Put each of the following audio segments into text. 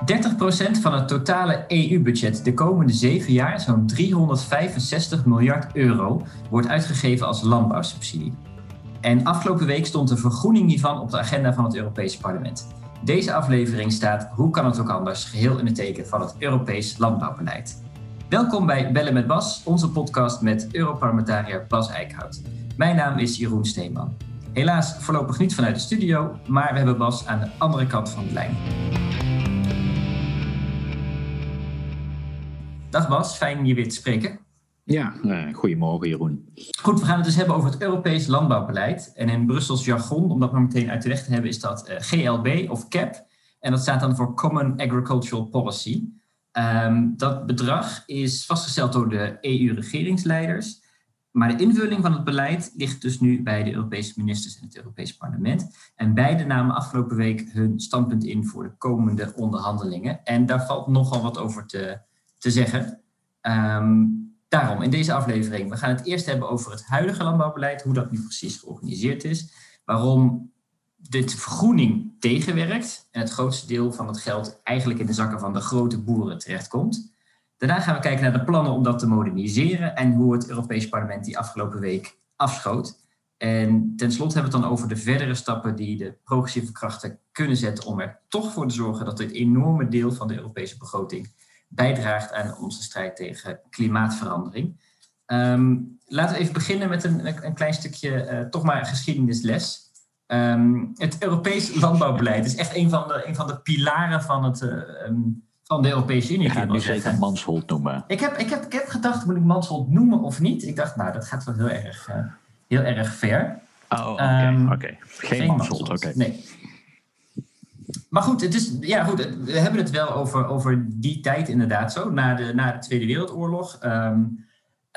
30% van het totale EU-budget de komende zeven jaar, zo'n 365 miljard euro, wordt uitgegeven als landbouwsubsidie. En afgelopen week stond de vergroening hiervan op de agenda van het Europese parlement. Deze aflevering staat, hoe kan het ook anders, geheel in het teken van het Europees landbouwbeleid. Welkom bij Bellen met Bas, onze podcast met Europarlementariër Bas Eickhout. Mijn naam is Jeroen Steeman. Helaas voorlopig niet vanuit de studio, maar we hebben Bas aan de andere kant van de lijn. Dag Bas, fijn je weer te spreken. Ja, uh, goedemorgen Jeroen. Goed, we gaan het dus hebben over het Europees landbouwbeleid. En in Brussels jargon, om dat maar meteen uit de weg te hebben, is dat uh, eh, GLB of CAP. En dat staat dan voor Common Agricultural Policy. Um, dat bedrag is vastgesteld door de EU-regeringsleiders. Maar de invulling van het beleid ligt dus nu bij de Europese ministers en het Europese parlement. En beide namen afgelopen week hun standpunt in voor de komende onderhandelingen. En daar valt nogal wat over te, te zeggen. Um, daarom, in deze aflevering, we gaan het eerst hebben over het huidige landbouwbeleid, hoe dat nu precies georganiseerd is, waarom dit vergroening tegenwerkt en het grootste deel van het geld eigenlijk in de zakken van de grote boeren terechtkomt. Daarna gaan we kijken naar de plannen om dat te moderniseren en hoe het Europees Parlement die afgelopen week afschoot. En tenslotte hebben we het dan over de verdere stappen die de progressieve krachten kunnen zetten om er toch voor te zorgen dat dit enorme deel van de Europese begroting bijdraagt aan onze strijd tegen klimaatverandering. Um, laten we even beginnen met een, een klein stukje, uh, toch maar geschiedenisles. Um, het Europees landbouwbeleid is echt een van de, een van de pilaren van het, uh, um, van de Europese Unie. Ik ga nu zeker Mansholt noemen. Ik heb, ik, heb, ik heb gedacht, moet ik Mansholt noemen of niet? Ik dacht, nou, dat gaat wel heel erg, uh, heel erg ver. Oh, oké. Okay, okay. Geen, geen Mansholt, oké. Okay. Nee. Maar goed, het is, ja, goed, we hebben het wel over, over die tijd inderdaad zo, na de, na de Tweede Wereldoorlog. Um,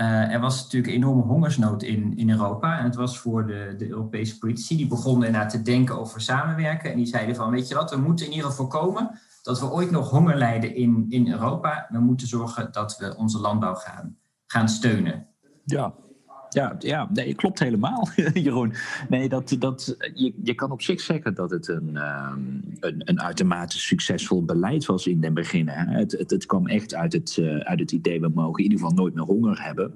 uh, er was natuurlijk een enorme hongersnood in, in Europa. En het was voor de, de Europese politici, die begonnen inderdaad te denken over samenwerken. En die zeiden van, weet je wat, we moeten in ieder geval voorkomen dat we ooit nog honger lijden in, in Europa. We moeten zorgen dat we onze landbouw gaan, gaan steunen. Ja, ja, ja nee, klopt helemaal, Jeroen. Nee, dat, dat, je, je kan op zich zeggen dat het een, um, een, een uitermate succesvol beleid was in den begin. Het, het, het kwam echt uit het, uh, uit het idee, we mogen in ieder geval nooit meer honger hebben.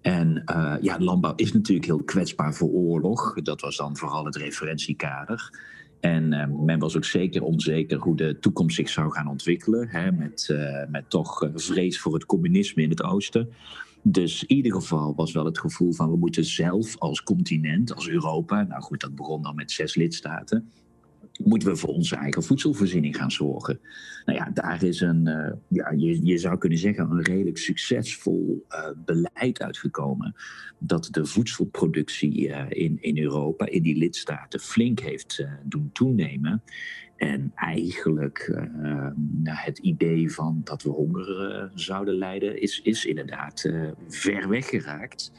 En uh, ja, landbouw is natuurlijk heel kwetsbaar voor oorlog. Dat was dan vooral het referentiekader. En uh, men was ook zeker onzeker hoe de toekomst zich zou gaan ontwikkelen. Hè, met, met toch vrees voor het communisme in het oosten. Dus in ieder geval was wel het gevoel van we moeten zelf als continent, als Europa, nou goed, dat begon dan met zes lidstaten, moeten we voor onze eigen voedselvoorziening gaan zorgen. Nou ja, daar is een, uh, ja, je, je zou kunnen zeggen, een redelijk succesvol uh, beleid uitgekomen. Dat de voedselproductie uh, in, in Europa, in die lidstaten, flink heeft doen toenemen. En eigenlijk uh, het idee van dat we honger uh, zouden lijden, is, is inderdaad uh, ver weggeraakt.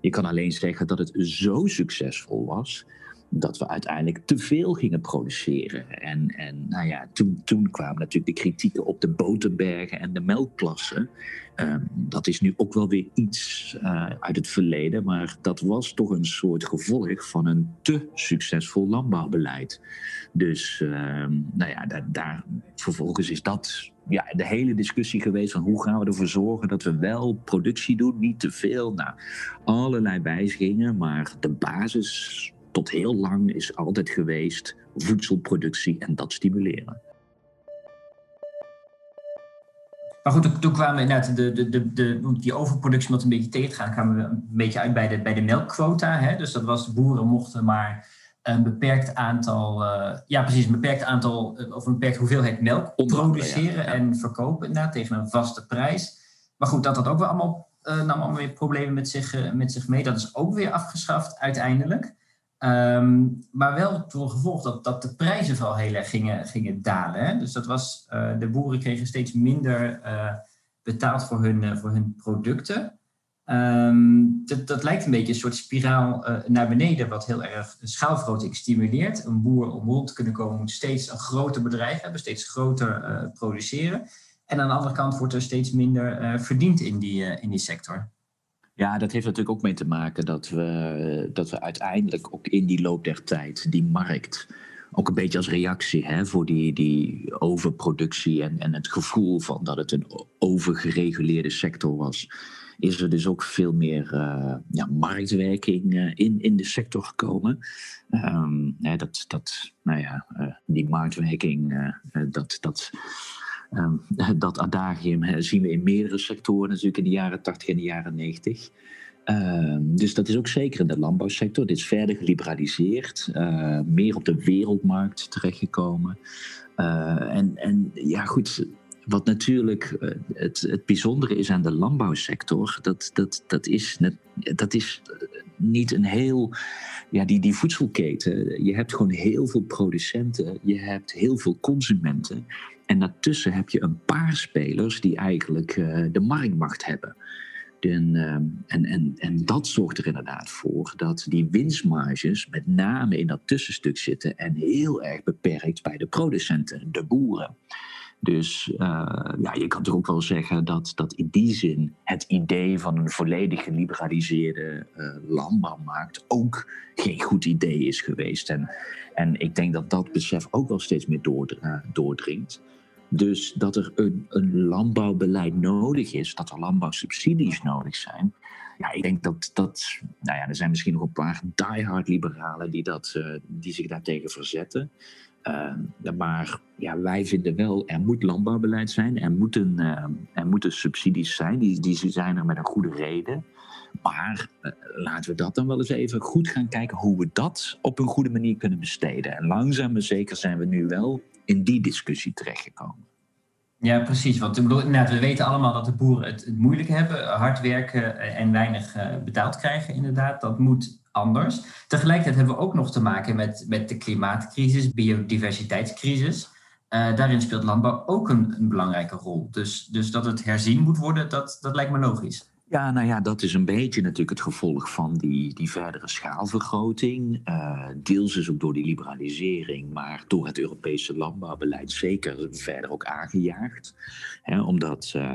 Je kan alleen zeggen dat het zo succesvol was dat we uiteindelijk te veel gingen produceren. En, en nou ja, toen, toen kwamen natuurlijk de kritieken op de boterbergen en de melkplassen. Um, dat is nu ook wel weer iets uh, uit het verleden, maar dat was toch een soort gevolg van een te succesvol landbouwbeleid. Dus um, nou ja, daar, daar, vervolgens is dat ja, de hele discussie geweest van hoe gaan we ervoor zorgen dat we wel productie doen, niet te veel. Nou, allerlei wijzigingen, maar de basis tot heel lang is altijd geweest voedselproductie en dat stimuleren. Maar goed, toen kwamen inderdaad de, de, de, de, die overproductie wat een beetje tegen te gaan, kwamen we een beetje uit bij de, bij de melkquota. Hè? Dus dat was, de boeren mochten maar een beperkt aantal, uh, ja precies, een beperkt aantal, eh, of een beperkt hoeveelheid melk produceren en verkopen inderdaad, tegen een vaste prijs. Maar goed, dat had ook wel allemaal, uh, nam allemaal weer problemen met zich, met zich mee. Dat is ook weer afgeschaft uiteindelijk. Um, maar wel voor gevolg dat, dat de prijzen vooral heel erg gingen, gingen dalen. Hè? Dus dat was, uh, de boeren kregen steeds minder uh, betaald voor hun, uh, voor hun producten. Um, dat, dat lijkt een beetje een soort spiraal naar beneden, wat heel erg schaalvergroting stimuleert. Een boer om rond te kunnen komen moet steeds een groter bedrijf hebben, steeds groter produceren. En aan de andere kant wordt er steeds minder verdiend in die, in die sector. Ja, dat heeft natuurlijk ook mee te maken dat we, dat we uiteindelijk ook in die loop der tijd die markt ook een beetje als reactie hè, voor die, die overproductie en, en het gevoel van dat het een overgereguleerde sector was, is er dus ook veel meer uh, ja, marktwerking uh, in, in de sector gekomen. Um, hè, dat, dat, nou ja, uh, die marktwerking, dat, dat, dat adagium zien we in meerdere sectoren natuurlijk in de jaren 80 en de jaren 90. Uh, dus dat is ook zeker in de landbouwsector. Dit is verder geliberaliseerd, uh, meer op de wereldmarkt terechtgekomen. Uh, en, en ja, goed, wat natuurlijk eh, het, het bijzondere is aan de landbouwsector, dat, dat, dat, is, dat is niet een heel. Ja, die, die voedselketen. Je hebt gewoon heel veel producenten, je hebt heel veel consumenten. En daartussen heb je een paar spelers die eigenlijk de marktmacht hebben. En, ehm, en, en, en dat zorgt er inderdaad voor dat die winstmarges met name in dat tussenstuk zitten en heel erg beperkt bij de producenten, de boeren. Dus uh, ja, je kan toch ook wel zeggen dat, dat in die zin het idee van een volledig geliberaliseerde uh, landbouwmarkt ook geen goed idee is geweest. En, en ik denk dat dat besef ook wel steeds meer doordringt. Dus dat er een, een landbouwbeleid nodig is, dat er landbouwsubsidies nodig zijn. Ja, ik denk dat dat. Nou ja, er zijn misschien nog een paar diehard liberalen die, dat, uh, die zich daartegen verzetten. Uh, maar ja, wij vinden wel, er moet landbouwbeleid zijn, er moeten, uh, er moeten subsidies zijn, die, die zijn er met een goede reden. Maar uh, laten we dat dan wel eens even goed gaan kijken hoe we dat op een goede manier kunnen besteden. En langzaam maar zeker zijn we nu wel in die discussie terechtgekomen. Ja, precies. Want we weten allemaal dat de boeren het, het moeilijk hebben, hard werken en weinig uh, betaald krijgen, inderdaad. Dat moet anders. Tegelijkertijd hebben we ook nog te maken met, met de klimaatcrisis, biodiversiteitscrisis. Uh, daarin speelt landbouw ook een, een, belangrijke rol. Dus, dus dat het herzien moet worden, dat, dat lijkt me logisch. Ja, nou ja, dat is een beetje natuurlijk het gevolg van die, die verdere schaalvergroting. Uh, deels is ook door die liberalisering, maar door het Europese landbouwbeleid zeker verder ook aangejaagd. Hè, omdat uh,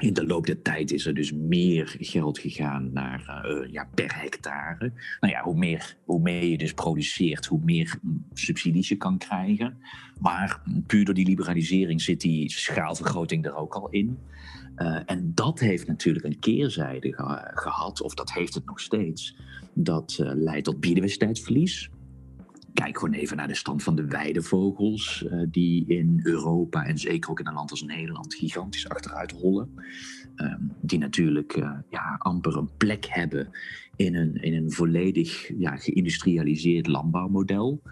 in de loop der tijd is er dus meer geld gegaan naar uh, ja, per hectare. Nou ja, hoe meer, hoe meer je dus produceert, hoe meer subsidies je kan krijgen. Maar puur door die liberalisering zit die schaalvergroting er ook al in. Uh, en dat heeft natuurlijk een keerzijde ge gehad, of dat heeft het nog steeds. Dat uh, leidt tot biodiversiteitsverlies. Kijk gewoon even naar de stand van de weidevogels, uh, die in Europa en zeker ook in een land als Nederland gigantisch achteruit hollen. Um, die natuurlijk ja, amper een plek hebben in een, in een volledig ja, geïndustrialiseerd landbouwmodel.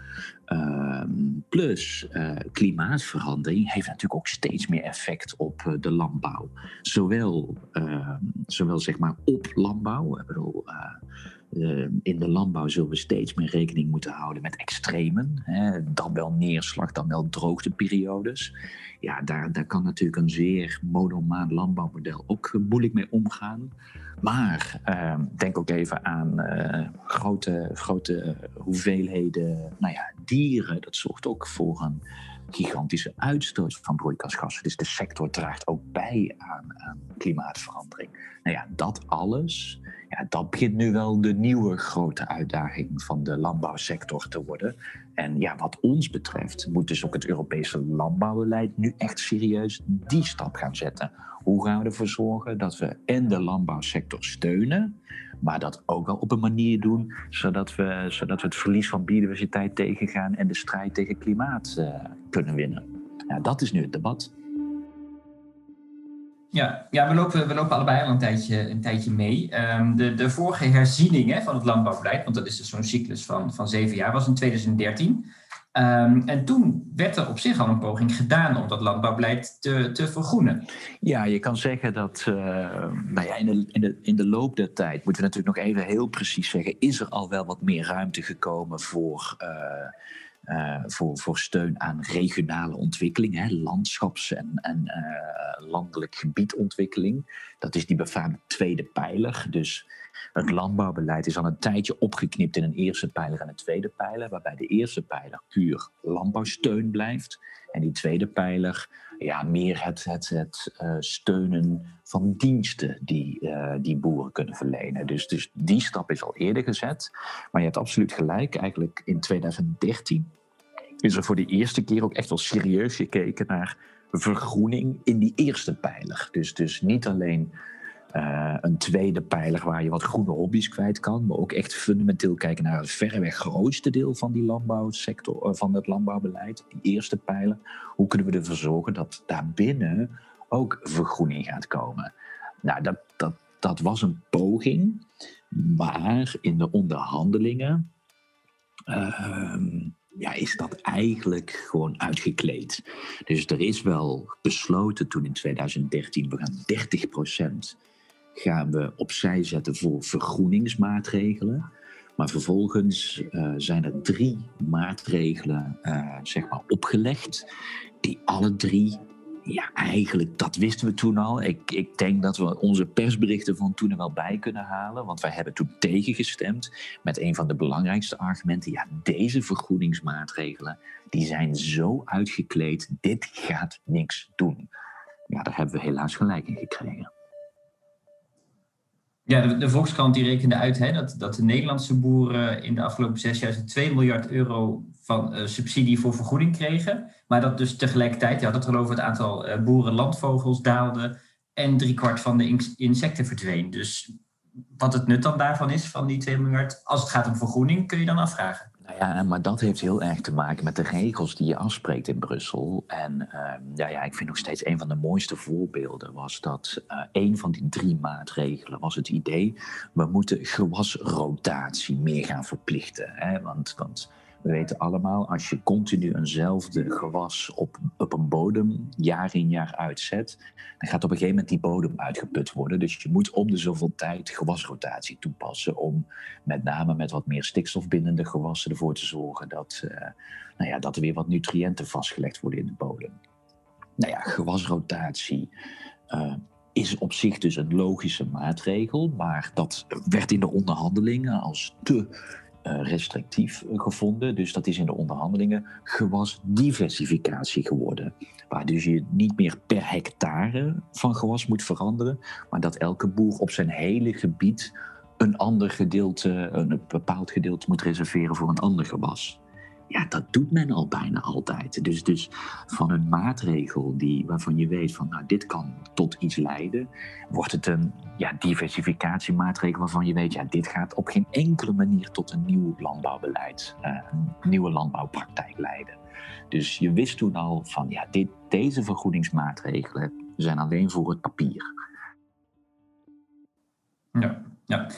Uh, plus uh, klimaatverandering heeft natuurlijk ook steeds meer effect op de landbouw. Zowel, ehm, zowel zeg maar op landbouw. Ik bedoel, ehm, in de landbouw zullen we steeds meer rekening moeten houden met extremen. Hè, dan wel neerslag, dan wel droogteperiodes. Ja, daar, daar kan natuurlijk een zeer monomaan landbouwmodel ook moeilijk mee omgaan. Maar uh, denk ook even aan uh, grote, grote hoeveelheden nou ja, dieren. Dat zorgt ook voor een gigantische uitstoot van broeikasgassen. Dus de sector draagt ook bij aan, aan klimaatverandering. Nou ja, dat alles, ja, dat begint nu wel de nieuwe grote uitdaging van de landbouwsector te worden. En ja, wat ons betreft moet dus ook het Europese landbouwbeleid nu echt serieus die stap gaan zetten. Hoe gaan we ervoor zorgen dat we en de landbouwsector steunen, maar dat ook wel op een manier doen zodat we, zodat we het verlies van biodiversiteit tegengaan en de strijd tegen klimaat uh, kunnen winnen. Ja, dat is nu het debat. Ja, ja we, lopen, we lopen allebei al een tijdje, een tijdje mee. Um, de, de vorige herziening hè, van het landbouwbeleid, want dat is dus zo'n cyclus van, van zeven jaar, was in 2013. Um, en toen werd er op zich al een poging gedaan om dat landbouwbeleid te, te vergroenen. Ja, je kan zeggen dat uh, nou ja, in, de, in, de, in de loop der tijd, moeten we natuurlijk nog even heel precies zeggen, is er al wel wat meer ruimte gekomen voor. Uh, uh, voor, voor steun aan regionale ontwikkeling, hè, landschaps- en, en uh, landelijk gebiedontwikkeling. Dat is die befaamde tweede pijler. Dus het landbouwbeleid is al een tijdje opgeknipt in een eerste pijler en een tweede pijler, waarbij de eerste pijler puur landbouwsteun blijft. En die tweede pijler, ja, meer het, het, het uh, steunen van diensten die, die boeren kunnen verlenen. Dus, dus die stap is al eerder gezet. Maar je hebt absoluut gelijk, eigenlijk in 2013 is er voor de eerste keer ook echt wel serieus gekeken naar vergroening in die eerste pijler. Dus, dus niet alleen uh, een tweede pijler waar je wat groene hobby's kwijt kan, maar ook echt fundamenteel kijken naar het verreweg grootste deel van die landbouwsector, uh, van het landbouwbeleid, die eerste pijler. Hoe kunnen we ervoor zorgen dat daarbinnen ook vergroening gaat komen? Nou, dat, dat, dat was een poging, maar in de onderhandelingen uh, ja, is dat eigenlijk gewoon uitgekleed. Dus er is wel besloten toen in 2013, we gaan 30% gaan we opzij zetten voor vergroeningsmaatregelen. Maar vervolgens uh, zijn er drie maatregelen uh, zeg maar opgelegd, die alle drie ja, eigenlijk, dat wisten we toen al. Ik, ik denk dat we onze persberichten van toen er wel bij kunnen halen. Want wij hebben toen tegengestemd met een van de belangrijkste argumenten. Ja, deze vergoedingsmaatregelen, die zijn zo uitgekleed. Dit gaat niks doen. Ja, daar hebben we helaas gelijk in gekregen. Ja, de, Volkskrant die rekende uit hè, dat, dat de Nederlandse boeren in de afgelopen zes jaar 2 miljard euro van uh, subsidie voor vergoeding kregen. Maar dat dus tegelijkertijd, je had het over het aantal uh, boerenlandvogels daalde en driekwart van de insecten verdween. Dus wat het nut dan daarvan is, van die 2 miljard, als het gaat om vergroening, kun je dan afvragen. Nou ja, maar dat heeft heel erg te maken met de regels die je afspreekt in Brussel. En uh, ja, ja, ik vind nog steeds een van de mooiste voorbeelden was dat uh, een van die drie maatregelen was het idee, we moeten gewasrotatie meer gaan verplichten. Hè? Want, want we weten allemaal, als je continu eenzelfde gewas op, op een bodem jaar in jaar uitzet, dan gaat op een gegeven moment die bodem uitgeput worden. Dus je moet om de zoveel tijd gewasrotatie toepassen om met name met wat meer stikstofbindende gewassen ervoor te zorgen dat, uh, nou ja, dat er weer wat nutriënten vastgelegd worden in de bodem. Nou ja, gewasrotatie. Uh, is op zich dus een logische maatregel, maar dat werd in de onderhandelingen als te eh, restrictief eh, gevonden. Dus dat is in de onderhandelingen gewasdiversificatie geworden. Waar dus je niet meer per hectare van gewas moet veranderen, maar dat elke boer op zijn hele gebied een ander gedeelte, een bepaald gedeelte moet reserveren voor een ander gewas. Ja, dat doet men al bijna altijd. Dus, dus van een maatregel die, waarvan je weet van nou, dit kan tot iets leiden, wordt het een ja, diversificatiemaatregel waarvan je weet, ja, dit gaat op geen enkele manier tot een nieuw landbouwbeleid, uh, een nieuwe landbouwpraktijk leiden. Dus je wist toen al van ja, dit, deze vergoedingsmaatregelen zijn alleen voor het papier. Ja. Ja,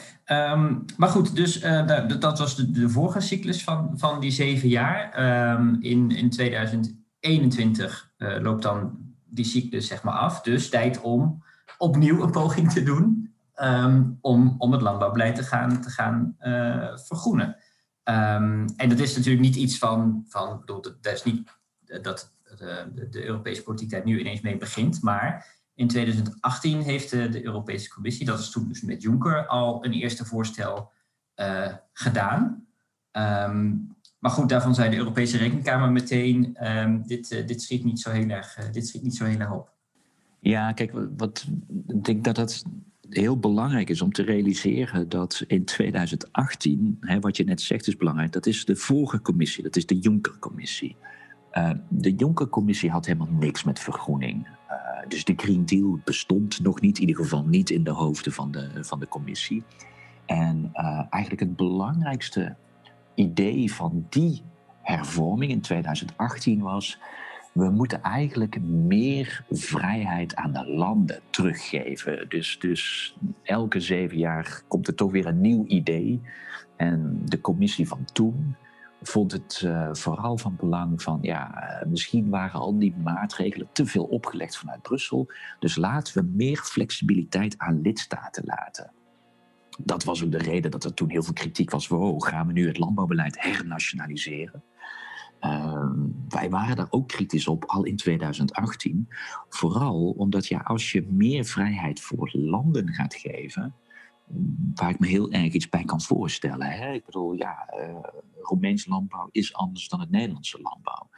um, maar goed, dus uh, dat was de, de vorige cyclus van, van die zeven jaar. Um, in, in 2021 uh, eh, loopt dan die cyclus zeg maar af. Dus tijd om opnieuw een poging te doen um, om, om het landbouwbeleid te gaan, te gaan uh, vergroenen. en dat is natuurlijk niet iets van, van bedoel, dat, dat is niet dat de, de Europese politiek daar nu ineens mee begint, maar in 2018 heeft de, de, Europese Commissie, dat is toen dus met Juncker, al een eerste voorstel uh, gedaan. Um, maar goed, daarvan zei de Europese Rekenkamer meteen, um, dit, uh, dit, schiet niet zo heel erg, uh, dit schiet niet zo heel erg op. Ja, kijk, wat, ik denk dat het heel belangrijk is om te realiseren dat in 2018, hè, wat je net zegt is belangrijk, dat is de vorige commissie, dat is de Juncker-commissie. de Juncker-commissie had helemaal niks met vergroening dus de Green Deal bestond nog niet, in ieder geval niet in de hoofden van de, van de commissie. En uh, eigenlijk het belangrijkste idee van die hervorming in 2018 was. We moeten eigenlijk meer vrijheid aan de landen teruggeven. Dus, dus elke zeven jaar komt er toch weer een nieuw idee. En de commissie van toen vond het uh, vooral van belang van, ja, uh, misschien waren al die maatregelen te veel opgelegd vanuit Brussel. Dus laten we meer flexibiliteit aan lidstaten laten. Dat was ook de reden dat er toen heel veel kritiek was voor, oh, gaan we nu het landbouwbeleid hernationaliseren? Uh, wij waren daar ook kritisch op, al in 2018. Vooral omdat ja, als je meer vrijheid voor landen gaat geven, waar ik me heel erg iets bij kan voorstellen. Hè? Ik bedoel, ja, uh, landbouw is anders dan het Nederlandse landbouw.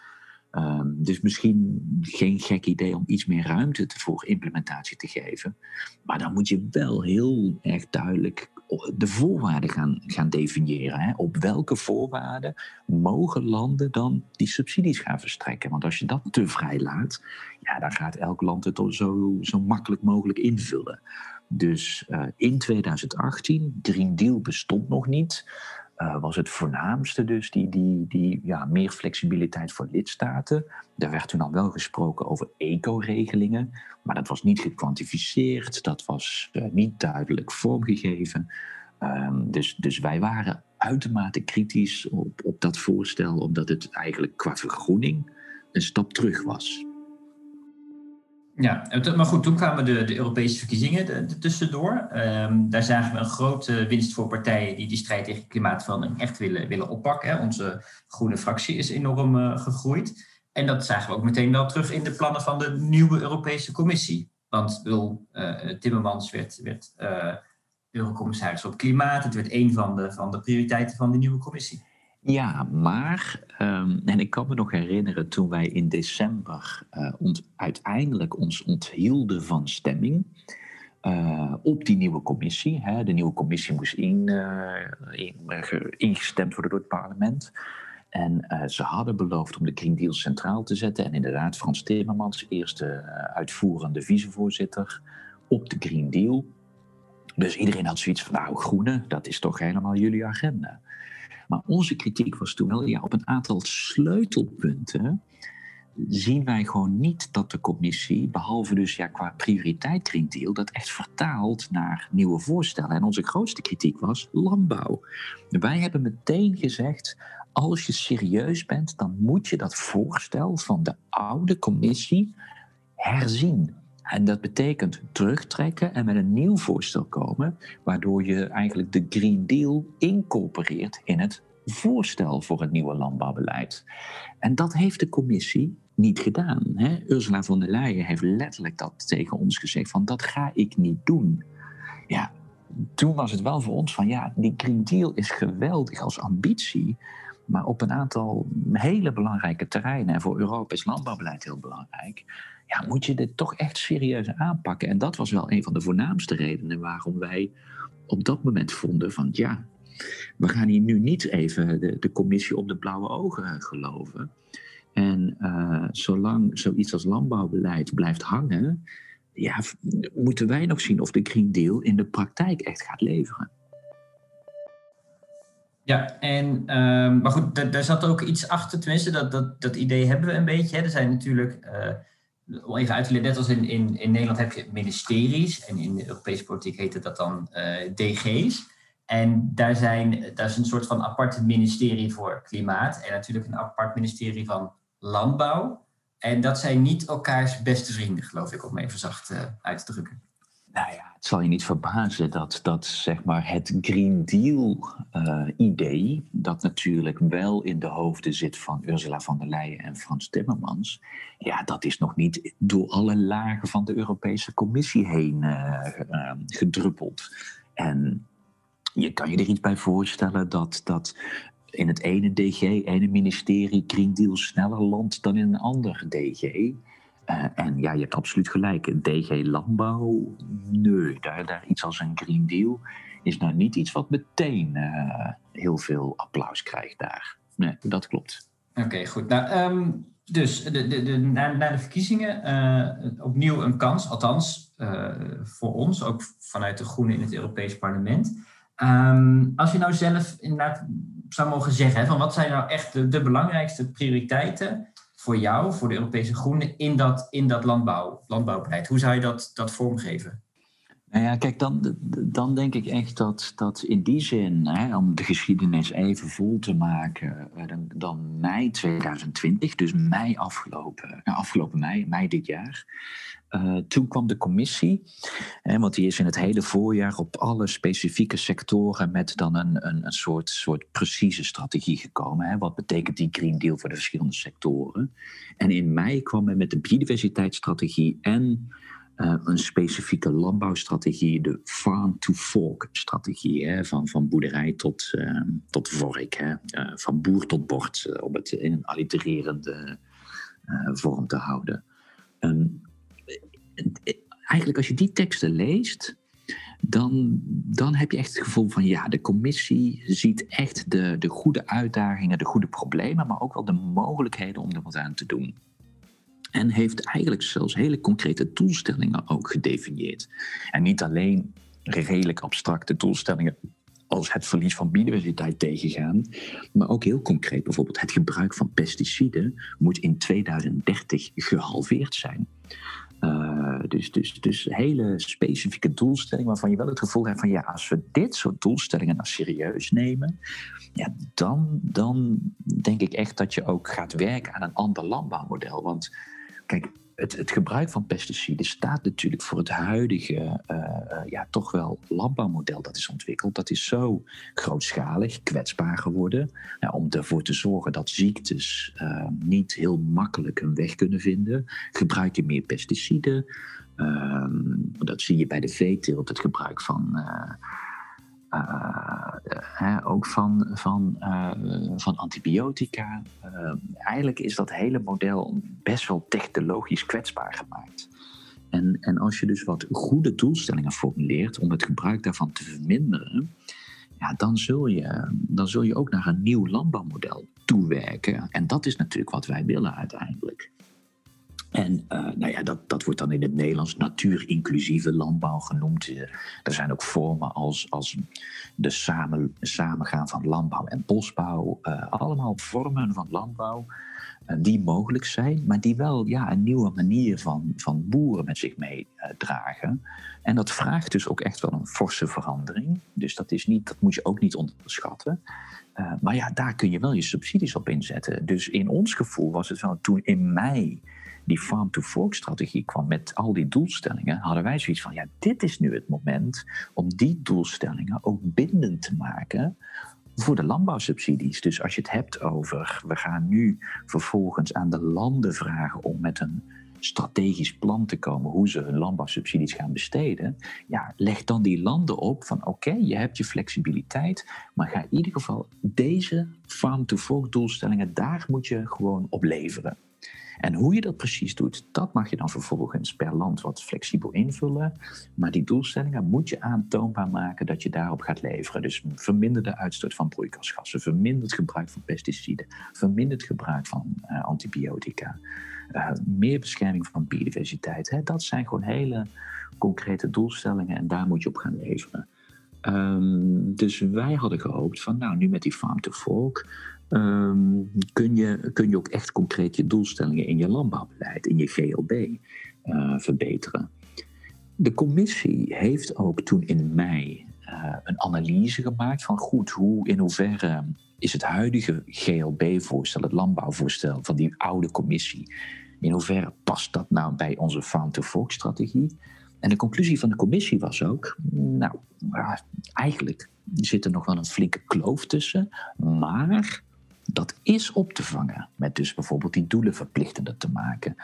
Um, dus misschien geen gek idee om iets meer ruimte voor implementatie te geven. Maar dan moet je wel heel erg duidelijk de voorwaarden gaan, gaan definiëren. Hè. Op welke voorwaarden mogen landen dan die subsidies gaan verstrekken? Want als je dat te vrij laat, ja, dan gaat elk land het zo, zo makkelijk mogelijk invullen. Dus uh, in 2018, Green Deal bestond nog niet. Uh, was het voornaamste dus die, die, die ja, meer flexibiliteit voor lidstaten. Daar werd toen al wel gesproken over eco-regelingen, maar dat was niet gekwantificeerd, dat was uh, niet duidelijk vormgegeven. Um, dus, dus wij waren uitermate kritisch op, op dat voorstel, omdat het eigenlijk qua vergroening een stap terug was. Ja, maar goed, toen kwamen de, de Europese verkiezingen er tussendoor. Um, daar zagen we een grote winst voor partijen die die strijd tegen klimaatverandering echt willen, willen oppakken. Onze groene fractie is enorm uh, gegroeid. En dat zagen we ook meteen wel terug in de plannen van de nieuwe Europese Commissie. Want Wil uh, Timmermans werd, werd uh, eurocommissaris op klimaat. Het werd een van de, van de prioriteiten van de nieuwe commissie. Ja, maar, um, en ik kan me nog herinneren toen wij in december ont, uiteindelijk ons onthielden van stemming uh, op die nieuwe commissie. Hè. De nieuwe commissie moest in, uh, in, ingestemd worden door het parlement. En ze hadden beloofd om de Green Deal centraal te zetten. En inderdaad, Frans Timmermans, eerste uitvoerende vicevoorzitter op de Green Deal. Dus iedereen had zoiets van, nou, groene, dat is toch helemaal jullie agenda. Maar onze kritiek was toen wel, ja, op een aantal sleutelpunten zien wij gewoon niet dat de commissie, behalve dus ja, qua prioriteit Green Deal, dat echt vertaalt naar nieuwe voorstellen. En onze grootste kritiek was landbouw. Wij hebben meteen gezegd, als je serieus bent, dan moet je dat voorstel van de oude commissie herzien. En dat betekent terugtrekken en met een nieuw voorstel komen, waardoor je eigenlijk de Green Deal incorporeert in het voorstel voor het nieuwe landbouwbeleid. En dat heeft de commissie niet gedaan. Hè? Ursula von der Leyen heeft letterlijk dat tegen ons gezegd: van dat ga ik niet doen. Ja, toen was het wel voor ons van ja, die Green Deal is geweldig als ambitie. Maar op een aantal hele belangrijke terreinen, en voor Europees landbouwbeleid heel belangrijk, ja, moet je dit toch echt serieus aanpakken. En dat was wel een van de voornaamste redenen waarom wij op dat moment vonden van ja, we gaan hier nu niet even de, de commissie op de blauwe ogen geloven. En uh, zolang zoiets als landbouwbeleid blijft hangen, ja, moeten wij nog zien of de Green Deal in de praktijk echt gaat leveren. Ja, en, um, maar goed, daar zat ook iets achter, tenminste, dat, dat, dat idee hebben we een beetje. Hè. Er zijn natuurlijk, uh, om even uit te leggen, net als in, in, in Nederland heb je ministeries en in de Europese politiek heette dat dan uh, DG's. En daar, zijn, daar is een soort van apart ministerie voor klimaat en natuurlijk een apart ministerie van landbouw. En dat zijn niet elkaars beste vrienden, geloof ik, om even zacht uh, uit te drukken. Nou ja, het zal je niet verbazen dat, dat zeg maar het Green Deal-idee, uh, dat natuurlijk wel in de hoofden zit van Ursula von der Leyen en Frans Timmermans, ja, dat is nog niet door alle lagen van de Europese Commissie heen uh, gedruppeld. En je kan je er iets bij voorstellen dat, dat in het ene DG, ene ministerie, Green Deal sneller landt dan in een ander DG. Uh, en ja, je hebt absoluut gelijk. DG Landbouw, nee, daar, daar iets als een Green Deal is nou niet iets wat meteen uh, heel veel applaus krijgt daar. Nee, dat klopt. Oké, goed. Nou, um, dus de, de, de, na, na, de verkiezingen uh, opnieuw een kans, althans voor ons, ook vanuit de Groenen in het Europees Parlement. Um, als je nou zelf inderdaad zou mogen zeggen, van wat zijn nou echt de, belangrijkste prioriteiten voor jou, voor de Europese Groenen, in dat, in dat landbouw, landbouwbeleid? Hoe zou je dat, dat vormgeven? Nou ja, kijk, dan, dan denk ik echt dat, dat in die zin, hè, om de geschiedenis even vol te maken, eh, dan, dan mei 2020, dus mei afgelopen, afgelopen mei, mei dit jaar, uh, toen kwam de commissie, hè, want die is in het hele voorjaar op alle specifieke sectoren met dan een, een, een soort, soort precieze strategie gekomen. Hè. Wat betekent die Green Deal voor de verschillende sectoren? En in mei kwam men met de biodiversiteitsstrategie en uh, een specifieke landbouwstrategie, de farm-to-fork-strategie, van, van boerderij tot, uh, tot vork, hè, uh, van boer tot bord, om het in een allitererende vorm te houden. Um, eigenlijk als je die teksten leest, dan, dan heb je echt het gevoel van ja, de commissie ziet echt de, de goede uitdagingen, de goede problemen, maar ook wel de mogelijkheden om er wat aan te doen. En heeft eigenlijk zelfs hele concrete doelstellingen ook gedefinieerd. En niet alleen redelijk abstracte doelstellingen als het verlies van biodiversiteit tegengaan, maar ook heel concreet bijvoorbeeld het gebruik van pesticiden moet in 2030 gehalveerd zijn. Uh, dus, dus, dus hele specifieke doelstellingen waarvan je wel het gevoel hebt van ja, als we dit soort doelstellingen nou serieus nemen, ja, dan, dan denk ik echt dat je ook gaat werken aan een ander landbouwmodel. Want kijk, het, het, gebruik van pesticiden staat natuurlijk voor het huidige, uh, ja, toch wel landbouwmodel dat is ontwikkeld. Dat is zo grootschalig, kwetsbaar geworden. om ervoor te zorgen dat ziektes uh, niet heel makkelijk een weg kunnen vinden, gebruik je meer pesticiden. Ehm, dat zie je bij de veeteelt, het gebruik van uh, ook van, van, uh, van antibiotica. eigenlijk is dat hele model best wel technologisch kwetsbaar gemaakt. En, en als je dus wat goede doelstellingen formuleert om het gebruik daarvan te verminderen, ja, dan, zul je, dan zul je ook naar een nieuw landbouwmodel toewerken. En dat is natuurlijk wat wij willen uiteindelijk. En uh, nou ja, dat, dat wordt dan in het Nederlands natuurinclusieve landbouw genoemd. Eh, er zijn ook vormen als, als de samen, samengaan van landbouw en bosbouw. Uh, allemaal vormen van landbouw die mogelijk zijn, maar die wel ja, een nieuwe manier van, van boeren met zich meedragen. en dat vraagt dus ook echt wel een forse verandering. Dus dat, is niet, dat moet je ook niet onderschatten. maar ja, daar kun je wel je subsidies op inzetten. Dus in ons gevoel was het wel toen in mei die farm-to-fork-strategie kwam met al die doelstellingen, hadden wij zoiets van: ja, dit is nu het moment om die doelstellingen ook bindend te maken voor de landbouwsubsidies. Dus als je het hebt over, we gaan nu vervolgens aan de landen vragen om met een strategisch plan te komen hoe ze hun landbouwsubsidies gaan besteden, ja, leg dan die landen op van oké, je hebt je flexibiliteit, maar ga in ieder geval deze farm-to-fork doelstellingen, daar moet je gewoon op leveren. En hoe je dat precies doet, dat mag je dan vervolgens per land wat flexibel invullen. Maar die doelstellingen moet je aantoonbaar maken dat je daarop gaat leveren. Dus verminder de uitstoot van broeikasgassen, verminder het gebruik van pesticiden, verminder het gebruik van uh, antibiotica, uh, meer bescherming van biodiversiteit. Hè. Dat zijn gewoon hele concrete doelstellingen en daar moet je op gaan leveren. Um, dus wij hadden gehoopt van, nou, nu met die farm to fork Ehm, kun, je, kun je ook echt concreet je doelstellingen in je landbouwbeleid, in je GLB, uh, verbeteren. De commissie heeft ook toen in mei uh, een analyse gemaakt van goed, hoe in hoeverre is het huidige GLB-voorstel, het landbouwvoorstel van die oude commissie, in hoeverre past dat nou bij onze farm-to-fork-strategie? En de conclusie van de commissie was ook, nou, eigenlijk zit er nog wel een flinke kloof tussen, maar dat is op te vangen met dus bijvoorbeeld die doelen verplichtender te maken.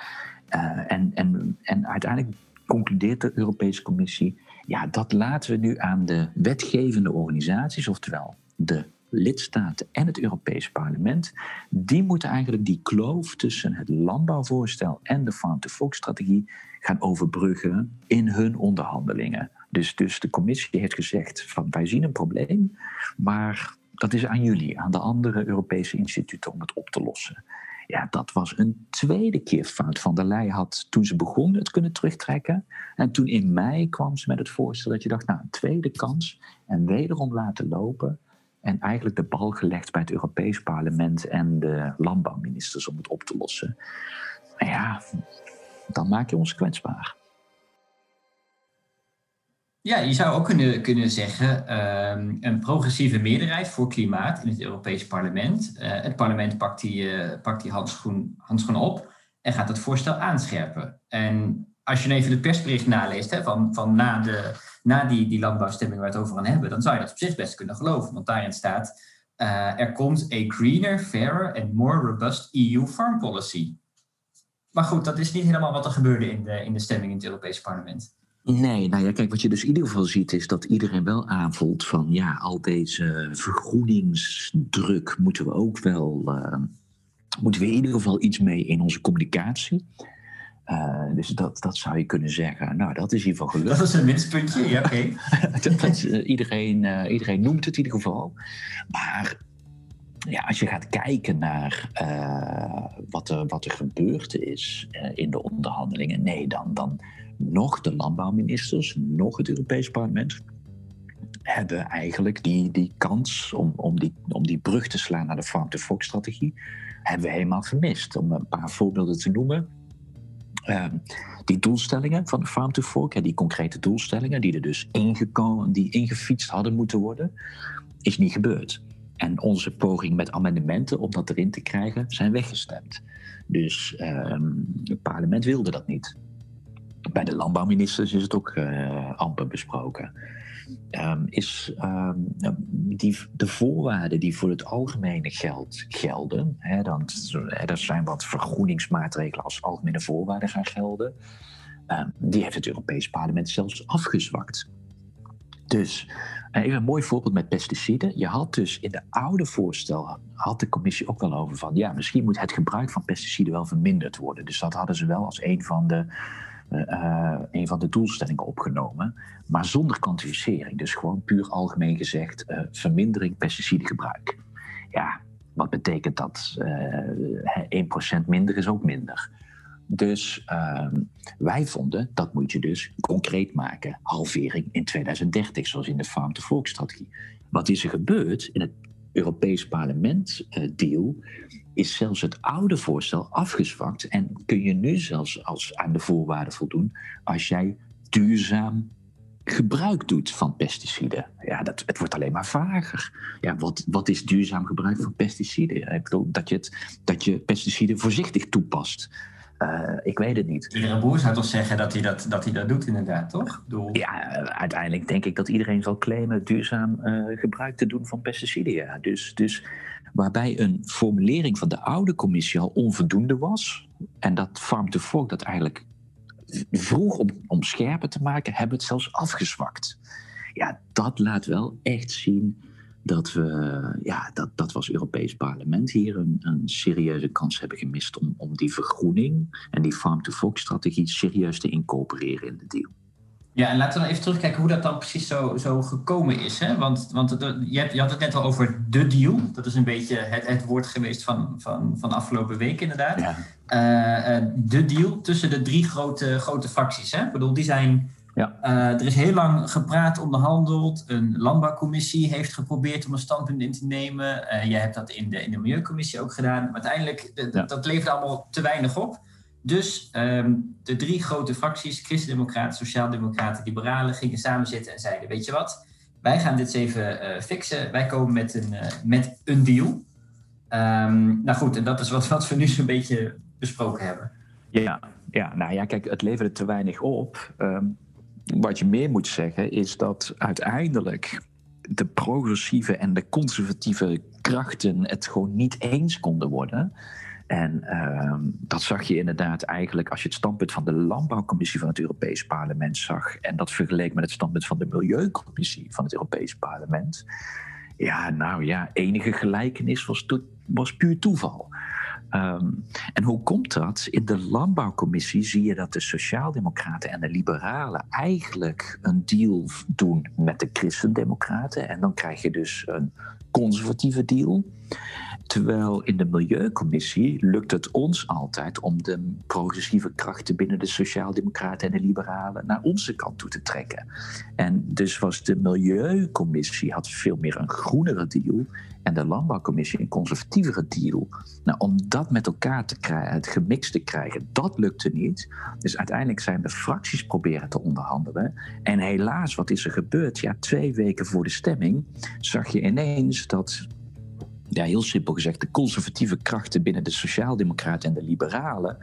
Uh, en, en, en uiteindelijk concludeert de Europese Commissie, ja, dat laten we nu aan de wetgevende organisaties, oftewel de lidstaten en het Europees Parlement, die moeten eigenlijk die kloof tussen het landbouwvoorstel en de farm-to-fork-strategie gaan overbruggen in hun onderhandelingen. Dus, dus de commissie heeft gezegd van wij zien een probleem, maar dat is aan jullie, aan de andere Europese instituten om het op te lossen. Ja, dat was een tweede keer fout. Van der Leyen had toen ze begon het kunnen terugtrekken. En toen in mei kwam ze met het voorstel dat je dacht, nou, een tweede kans. En wederom laten lopen. En eigenlijk de bal gelegd bij het Europees Parlement en de landbouwministers om het op te lossen. Maar ja, dan maak je ons kwetsbaar. Ja, je zou ook kunnen, kunnen zeggen um, een progressieve meerderheid voor klimaat in het Europees Parlement. Uh, het parlement pakt die, uh, pakt die handschoen, handschoen op en gaat het voorstel aanscherpen. En als je even het persbericht naleest hè, van, van na, de, na die, die landbouwstemming waar we het over gaan hebben, dan zou je dat op zich best kunnen geloven. Want daarin staat, uh, er komt a greener, fairer and more robust EU farm policy. Maar goed, dat is niet helemaal wat er gebeurde in de, in de stemming in het Europese parlement. Nee, nou ja, kijk, wat je dus in ieder geval ziet is dat iedereen wel aanvoelt van ja, al deze vergroeningsdruk moeten we ook wel, uh, moeten we in ieder geval iets mee in onze communicatie. Uh, dus dat, dat zou je kunnen zeggen. Nou, dat is in ieder geval gelukt. Dat is een minspuntje, ja, oké. uh, iedereen, iedereen noemt het in ieder geval. Maar ja, als je gaat kijken naar wat, er, wat er gebeurd is in de onderhandelingen, nee, dan, dan nog de landbouwministers, nog het Europees Parlement hebben eigenlijk die, die kans om, om, die, om die brug te slaan naar de farm-to-fork-strategie, hebben we helemaal gemist. Om een paar voorbeelden te noemen. Ehm, die doelstellingen van de Farm to Fork, die concrete doelstellingen, die er dus ingekomen, die ingefietst hadden moeten worden, is niet gebeurd. En onze poging met amendementen om dat erin te krijgen, zijn weggestemd. Dus ehm, het parlement wilde dat niet. Bij de landbouwministers is het ook uh, amper besproken. Um, is um, die, de voorwaarden die voor het algemene geld gelden, hè, dan, er zijn wat vergroeningsmaatregelen als algemene voorwaarden gaan gelden, die heeft het Europees Parlement zelfs afgezwakt. Dus eh, even een mooi voorbeeld met pesticiden. Je had dus in de oude voorstel, had de commissie ook wel over van, ja, misschien moet het gebruik van pesticiden wel verminderd worden. Dus dat hadden ze wel als een van de uh, een van de doelstellingen opgenomen, maar zonder kwantificering. Dus gewoon puur algemeen gezegd uh, vermindering pesticidengebruik. Ja, wat betekent dat? Uh, 1% minder is ook minder. Dus ehm, wij vonden dat moet je dus concreet maken. Halvering in 2030, zoals in de Farm-to-Fork-strategie. Wat is er gebeurd in het Europees Parlement deal? is zelfs het oude voorstel afgezwakt en kun je nu zelfs als aan de voorwaarden voldoen als jij duurzaam gebruik doet van pesticiden. Ja, dat, het wordt alleen maar vager. Ja, wat, wat is duurzaam gebruik van pesticiden? Ik bedoel, dat je, het, dat je pesticiden voorzichtig toepast. Uh, ik weet het niet. Iedere boer zou toch zeggen dat hij dat, dat, hij dat doet, inderdaad, toch? Doel... Ja, uiteindelijk denk ik dat iedereen zal claimen duurzaam uh, gebruik te doen van pesticiden. Ja. Dus, dus waarbij een formulering van de oude commissie al onvoldoende was. En dat Farm to Fork dat eigenlijk vroeg om, om scherper te maken, hebben het zelfs afgezwakt. Ja, dat laat wel echt zien dat we, ja, dat, dat was Europees Parlement hier een, een serieuze kans hebben gemist om, om die vergroening en die Farm to Fork strategie serieus te incorporeren in de deal. Ja, en laten we dan even terugkijken hoe dat dan precies zo, zo gekomen is. Hè? Want, want je, je had het net al over de deal. Dat is een beetje het, het woord geweest van, van, van afgelopen week inderdaad. Ja. Uh, de deal tussen de drie grote, grote fracties. Hè? Ik bedoel, die zijn... Ja. Uh, er is heel lang gepraat, onderhandeld. Een landbouwcommissie heeft geprobeerd om een standpunt in te nemen. jij hebt dat in de, in de Milieucommissie ook gedaan. Maar uiteindelijk, ja. dat levert allemaal te weinig op. Dus ehm, de drie grote fracties, Christen-Democraten, Sociaal-Democraten, Liberalen, gingen samen zitten en zeiden: Weet je wat, wij gaan dit eens even uh, fixen. Wij komen met een, met een deal. Um, nou goed, en dat is wat, wat we nu zo'n beetje besproken hebben. Ja, ja, nou ja, kijk, het leverde te weinig op. Um, wat je meer moet zeggen is dat uiteindelijk de progressieve en de conservatieve krachten het gewoon niet eens konden worden. En uh, dat zag je inderdaad eigenlijk als je het standpunt van de Landbouwcommissie van het Europees Parlement zag. En dat vergeleek met het standpunt van de Milieucommissie van het Europees Parlement. Ja, nou ja, enige gelijkenis was, was puur toeval. Um, en hoe komt dat? In de Landbouwcommissie zie je dat de Sociaaldemocraten en de Liberalen eigenlijk een deal doen met de Christendemocraten. En dan krijg je dus een conservatieve deal. Terwijl in de Milieucommissie lukt het ons altijd om de progressieve krachten binnen de Sociaaldemocraten en de Liberalen naar onze kant toe te trekken. En dus was de Milieucommissie had veel meer een groenere deal en de Landbouwcommissie een conservatievere deal. Nou, om dat met elkaar te krijgen, het gemixt te krijgen, dat lukte niet. Dus uiteindelijk zijn de fracties proberen te onderhandelen. En helaas, wat is er gebeurd? Ja, twee weken voor de stemming zag je ineens dat ja, heel simpel gezegd, de conservatieve krachten binnen de Sociaaldemocraten en de Liberalen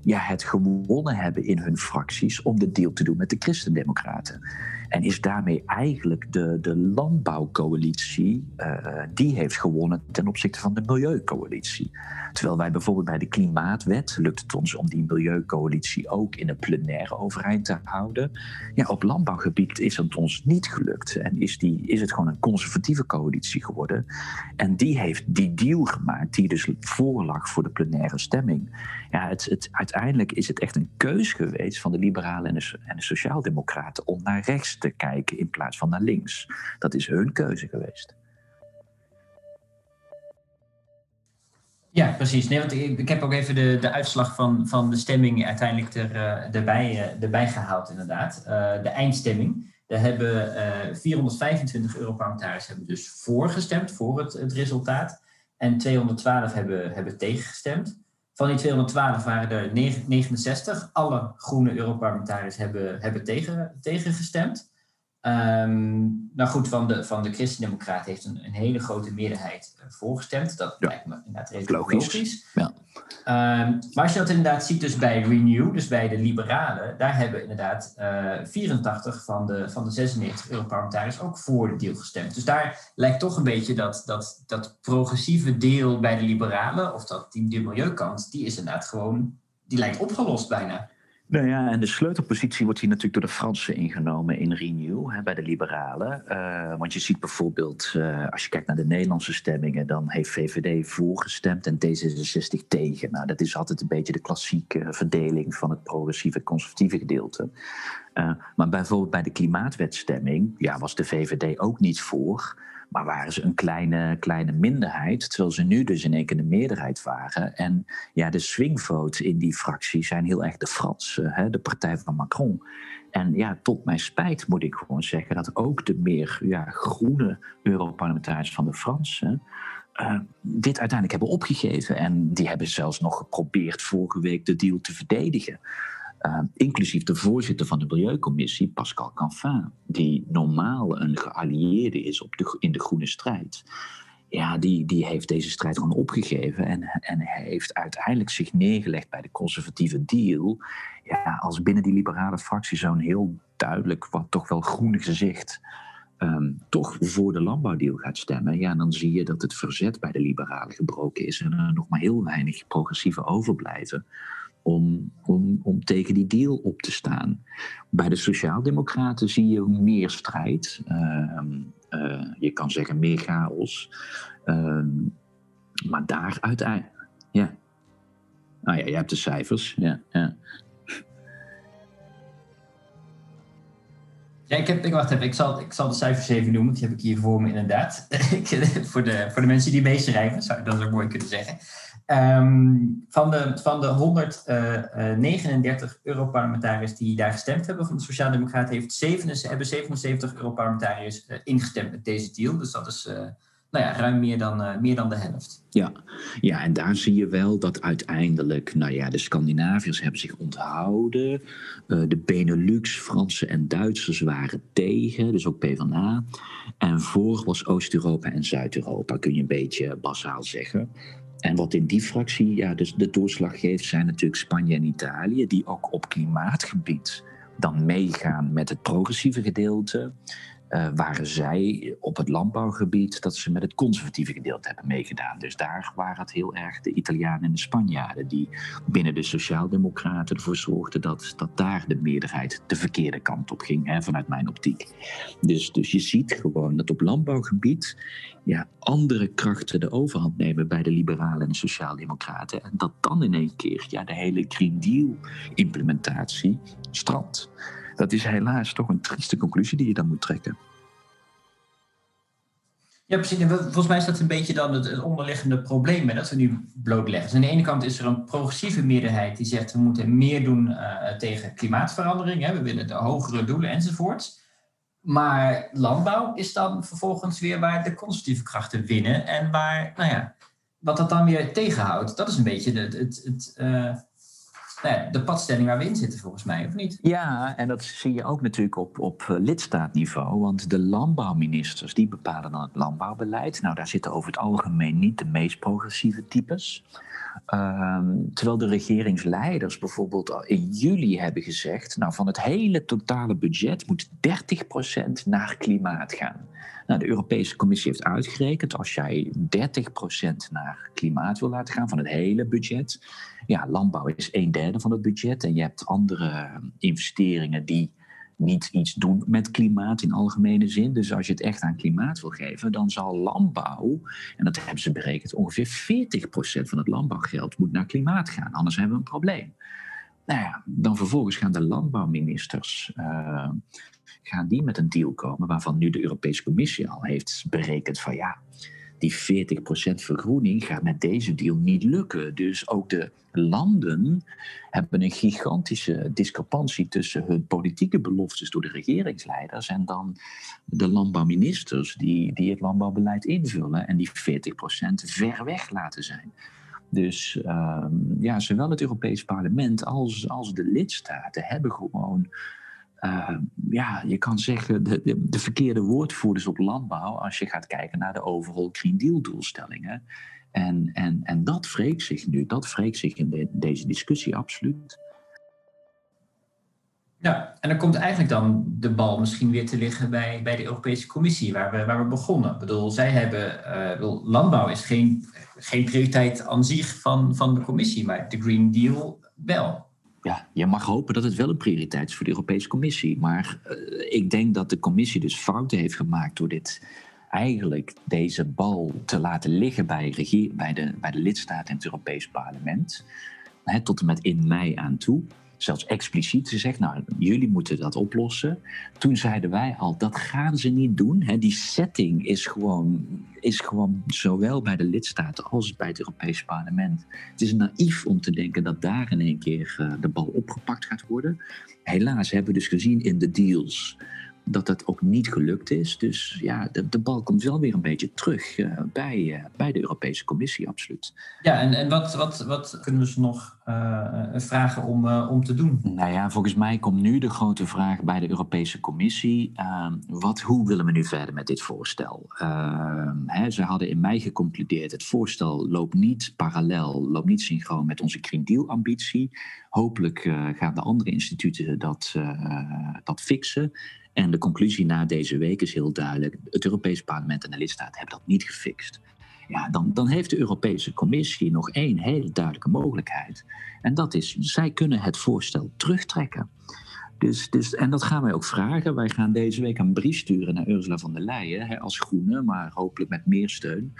ja, het gewonnen hebben in hun fracties om de deal te doen met de Christendemocraten. En is daarmee eigenlijk de, de landbouwcoalitie, uh, die heeft gewonnen ten opzichte van de milieucoalitie. Terwijl wij bijvoorbeeld bij de klimaatwet lukt het ons om die milieucoalitie ook in een plenaire overeind te houden. Ja, op landbouwgebied is het ons niet gelukt en is, die, is het gewoon een conservatieve coalitie geworden. En die heeft die deal gemaakt die dus voorlag voor de plenaire stemming. Ja, het, het, uiteindelijk is het echt een keus geweest van de liberalen en de, en de sociaaldemocraten om naar rechts te kijken in plaats van naar links. Dat is hun keuze geweest. Ja, precies. Nee, want ik, ik heb ook even de, de uitslag van, van de stemming uiteindelijk er, uh, erbij, uh, erbij gehaald, inderdaad. Uh, de eindstemming. Daar hebben 425 Europarlementariërs hebben dus voorgestemd voor het, het resultaat. En 212 hebben, hebben tegengestemd. Van die 212 waren er 69. Alle groene Europarlementariërs hebben, hebben tegen, tegengestemd. Um, nou goed, van de, van de Christendemocraten heeft een, een hele grote meerderheid uh, voorgestemd. Dat lijkt me inderdaad redelijk logisch. logisch. Ja. Um, maar als je dat inderdaad ziet dus bij Renew, dus bij de liberalen, daar hebben inderdaad uh, eh, 84 van de, van de 96 Europarlementariërs ook voor de deal gestemd. Dus daar lijkt toch een beetje dat, dat, dat progressieve deel bij de liberalen, of dat die, die milieukant, die is inderdaad gewoon, die lijkt opgelost bijna. Nou ja, en de sleutelpositie wordt hier natuurlijk door de Fransen ingenomen in Renew, hè, bij de liberalen. Uh, want je ziet bijvoorbeeld, uh, als je kijkt naar de Nederlandse stemmingen, dan heeft VVD voorgestemd en D66 tegen. Nou, dat is altijd een beetje de klassieke verdeling van het progressieve conservatieve gedeelte. Uh, maar bijvoorbeeld bij de klimaatwetstemming ja, was de VVD ook niet voor. Maar waren ze een kleine, kleine minderheid, terwijl ze nu dus in één keer de meerderheid waren. En ja, de swingvotes in die fractie zijn heel erg de Fransen, de partij van Macron. En ja, tot mijn spijt moet ik gewoon zeggen dat ook de meer ja, groene Europarlementariërs van de Fransen uh, dit uiteindelijk hebben opgegeven. En die hebben zelfs nog geprobeerd vorige week de deal te verdedigen. Uh, inclusief de voorzitter van de Milieucommissie, Pascal Canfin, die normaal een geallieerde is op de, in de groene strijd. Ja, die, die heeft deze strijd gewoon opgegeven en, en heeft uiteindelijk zich neergelegd bij de conservatieve deal. Ja, als binnen die liberale fractie zo'n heel duidelijk, wat toch wel groen gezicht, um, toch voor de landbouwdeal gaat stemmen, ja, dan zie je dat het verzet bij de liberalen gebroken is en er nog maar heel weinig progressieve overblijven om, om, om tegen die deal op te staan. Bij de Sociaaldemocraten zie je meer strijd. Ehm, eh, je kan zeggen meer chaos. Ehm, maar daar uiteindelijk. Ja. Nou ja, je hebt de cijfers. Ja, ja. Ja, ik, heb, ik, wacht even, ik zal, de cijfers even noemen. Die heb ik hier voor me inderdaad. voor, de, voor de mensen die meeschrijven, zou ik dat ook mooi kunnen zeggen. Um, van, de, van de 139 uh, Europarlementariërs die daar gestemd hebben van de Sociaaldemocraten, heeft 77, hebben 77 Europarlementariërs uh, ingestemd met deze deal. Dus dat is nou ja, ruim meer dan, meer dan de helft. Ja. ja, en daar zie je wel dat uiteindelijk, nou ja, de Scandinaviërs hebben zich onthouden. de Benelux, Fransen en Duitsers waren tegen, dus ook PvdA. En voor was Oost-Europa en Zuid-Europa, kun je een beetje basaal zeggen. En wat in die fractie ja, dus de doorslag geeft, zijn natuurlijk Spanje en Italië, die ook op klimaatgebied dan meegaan met het progressieve gedeelte uh, waren zij op het landbouwgebied dat ze met het conservatieve gedeelte hebben meegedaan. Dus daar waren het heel erg de Italianen en de Spanjaarden die binnen de Sociaaldemocraten ervoor zorgden dat, dat daar de meerderheid de verkeerde kant op ging, hè, vanuit mijn optiek. Dus, dus je ziet gewoon dat op landbouwgebied ja, andere krachten de overhand nemen bij de liberalen en de Sociaaldemocraten. En dat dan in één keer ja, de hele Green Deal implementatie strandt. Dat is helaas toch een trieste conclusie die je dan moet trekken. Ja, precies. volgens mij is dat een beetje dan het, onderliggende probleem dat we nu blootleggen. Dus aan de ene kant is er een progressieve meerderheid die zegt we moeten meer doen uh, tegen klimaatverandering. Hè. We willen de hogere doelen enzovoort. Maar landbouw is dan vervolgens weer waar de conservatieve krachten winnen. En waar, nou ja, wat dat dan weer tegenhoudt, dat is een beetje het, het, het, uh, nou de padstelling waar we in zitten, volgens mij, of niet? Ja, en dat zie je ook natuurlijk op, op eh, lidstaatniveau. Want de landbouwministers die bepalen dan het landbouwbeleid. Nou, daar zitten over het algemeen niet de meest progressieve types. Ehm, terwijl de regeringsleiders bijvoorbeeld in juli hebben gezegd: Nou, van het hele totale budget moet 30% naar klimaat gaan. Nou, de Europese Commissie heeft uitgerekend: als jij 30% naar klimaat wil laten gaan van het hele budget. Ja, landbouw is een derde van het budget. En je hebt andere investeringen die niet iets doen met klimaat in algemene zin. Dus als je het echt aan klimaat wil geven, dan zal landbouw, en dat hebben ze berekend, ongeveer 40% van het landbouwgeld moet naar klimaat gaan. Anders hebben we een probleem. Nou ja, dan vervolgens gaan de landbouwministers uh, gaan die met een deal komen waarvan nu de Europese Commissie al heeft berekend van ja, die 40% vergroening gaat met deze deal niet lukken. Dus ook de landen hebben een gigantische discrepantie tussen hun politieke beloftes door de regeringsleiders en dan de landbouwministers die, die het landbouwbeleid invullen en die 40% ver weg laten zijn. Dus uh, ja, zowel het Europees Parlement als, als de lidstaten hebben gewoon uh, ja, je kan zeggen, de, de, de, verkeerde woordvoerders op landbouw als je gaat kijken naar de overal Green Deal doelstellingen. En, en, en dat wreekt zich nu, dat wreekt zich in deze discussie absoluut. Ja, en dan komt eigenlijk dan de bal misschien weer te liggen bij, bij de Europese Commissie, waar we, waar we begonnen. Ik bedoel, zij hebben, uh, landbouw is geen, geen prioriteit aan zich van, van de Commissie, maar de Green Deal wel ja, je mag hopen dat het wel een prioriteit is voor de Europese Commissie. Maar uh, ik denk dat de Commissie dus fouten heeft gemaakt door dit eigenlijk deze bal te laten liggen bij, bij, de, bij de lidstaten en het Europees Parlement. Tot en met in mei aan toe zelfs expliciet gezegd, nou, jullie moeten dat oplossen. Toen zeiden wij al, dat gaan ze niet doen. Hè. Die setting is gewoon, is gewoon zowel bij de lidstaten als bij het Europees Parlement. Het is naïef om te denken dat daar in één keer uh, de bal opgepakt gaat worden. Helaas hebben we dus gezien in de deals dat dat ook niet gelukt is. Dus ja, de, de bal komt wel weer een beetje terug uh, bij, uh, bij de Europese Commissie, absoluut. Ja, en, en wat, wat, wat kunnen we ze nog uh, vragen om, om te doen? Nou ja, volgens mij komt nu de grote vraag bij de Europese Commissie. wat, hoe willen we nu verder met dit voorstel? Hè, ze hadden in mei geconcludeerd, het voorstel loopt niet parallel, loopt niet synchroon met onze Green Deal ambitie. Hopelijk gaan de andere instituten dat, dat fixen. En de conclusie na deze week is heel duidelijk. Het Europees Parlement en de lidstaten hebben dat niet gefixt. Ja, dan, dan heeft de Europese Commissie nog één hele duidelijke mogelijkheid. En dat is, zij kunnen het voorstel terugtrekken. Dus, dus, en dat gaan wij ook vragen. Wij gaan deze week een brief sturen naar Ursula von der Leyen hè, als groene, maar hopelijk met meer steun.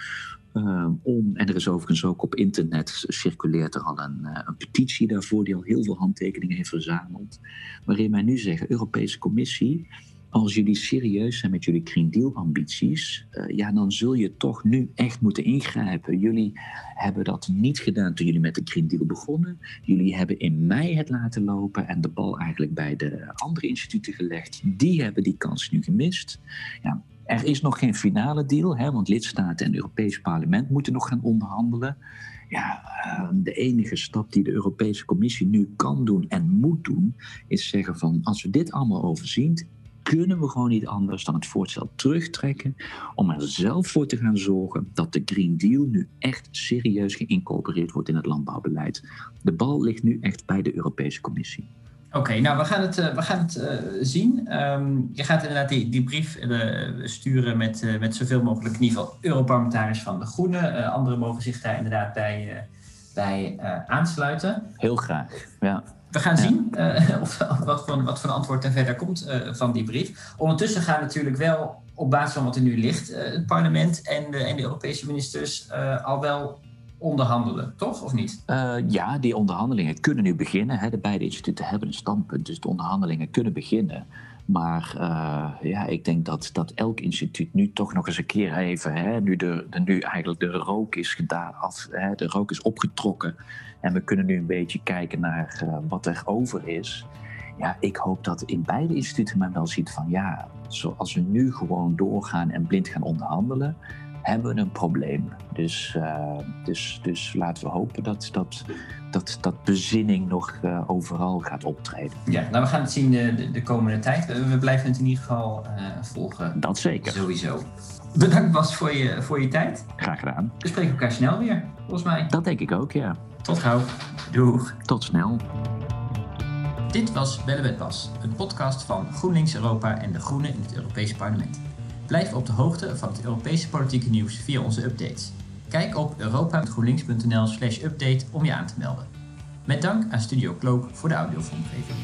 Uh, om, en er is overigens ook op internet circuleert er al een, uh, een, petitie daarvoor die al heel veel handtekeningen heeft verzameld. Waarin wij nu zeggen, Europese Commissie, als jullie serieus zijn met jullie Green Deal ambities, uh, ja, dan zul je toch nu echt moeten ingrijpen. Jullie hebben dat niet gedaan toen jullie met de Green Deal begonnen. Jullie hebben in mei het laten lopen en de bal eigenlijk bij de andere instituten gelegd. Die hebben die kans nu gemist. Ja, er is nog geen finale deal, hè, want lidstaten en Europees Parlement moeten nog gaan onderhandelen. Ja, ehm, de enige stap die de Europese Commissie nu kan doen en moet doen, is zeggen van als we dit allemaal overzien, kunnen we gewoon niet anders dan het voorstel terugtrekken om er zelf voor te gaan zorgen dat de Green Deal nu echt serieus geïncorporeerd wordt in het landbouwbeleid. De bal ligt nu echt bij de Europese Commissie. Oké, nou we gaan het, uh, we gaan het uh, zien. Um, je gaat inderdaad die, die brief uh, sturen met, met zoveel mogelijk in ieder geval Europarlementariërs van de Groenen. anderen mogen zich daar inderdaad bij, bij aansluiten. Heel graag, ja. We gaan ja. zien of, wat, voor, wat voor antwoord er verder komt van die brief. Ondertussen gaan natuurlijk wel op basis van wat er nu ligt, het parlement en de, en de Europese ministers al wel onderhandelen, toch? Of niet? Uh, ja, die onderhandelingen kunnen nu beginnen. Hè. De beide instituten hebben een standpunt, dus de onderhandelingen kunnen beginnen. Maar uh, ja, ik denk dat, dat elk instituut nu toch nog eens een keer even, hè, nu, de, nu eigenlijk de rook is gedaan, af, hè, de rook is opgetrokken en we kunnen nu een beetje kijken naar uh, wat er over is. Ja, ik hoop dat in beide instituten men wel ziet van ja, zoals we nu gewoon doorgaan en blind gaan onderhandelen, hebben we een probleem. Dus, uh, dus, dus laten we hopen dat, dat, dat, dat bezinning nog uh, overal gaat optreden. Ja, nou we gaan het zien de, de, de komende tijd. We, we, blijven het in ieder geval uh, volgen. Dat zeker. Sowieso. Bedankt Bas voor je, voor je tijd. Graag gedaan. We spreken elkaar snel weer, volgens mij. Dat denk ik ook, ja. Tot gauw. Doeg. Tot snel. Dit was Bellen met Bas, een podcast van GroenLinks Europa en de Groenen in het Europese Parlement. Blijf op de hoogte van het Europese politieke nieuws via onze updates. Kijk op europa.groenlinks.nl slash update om je aan te melden. Met dank aan Studio Cloak voor de audiovormgeving.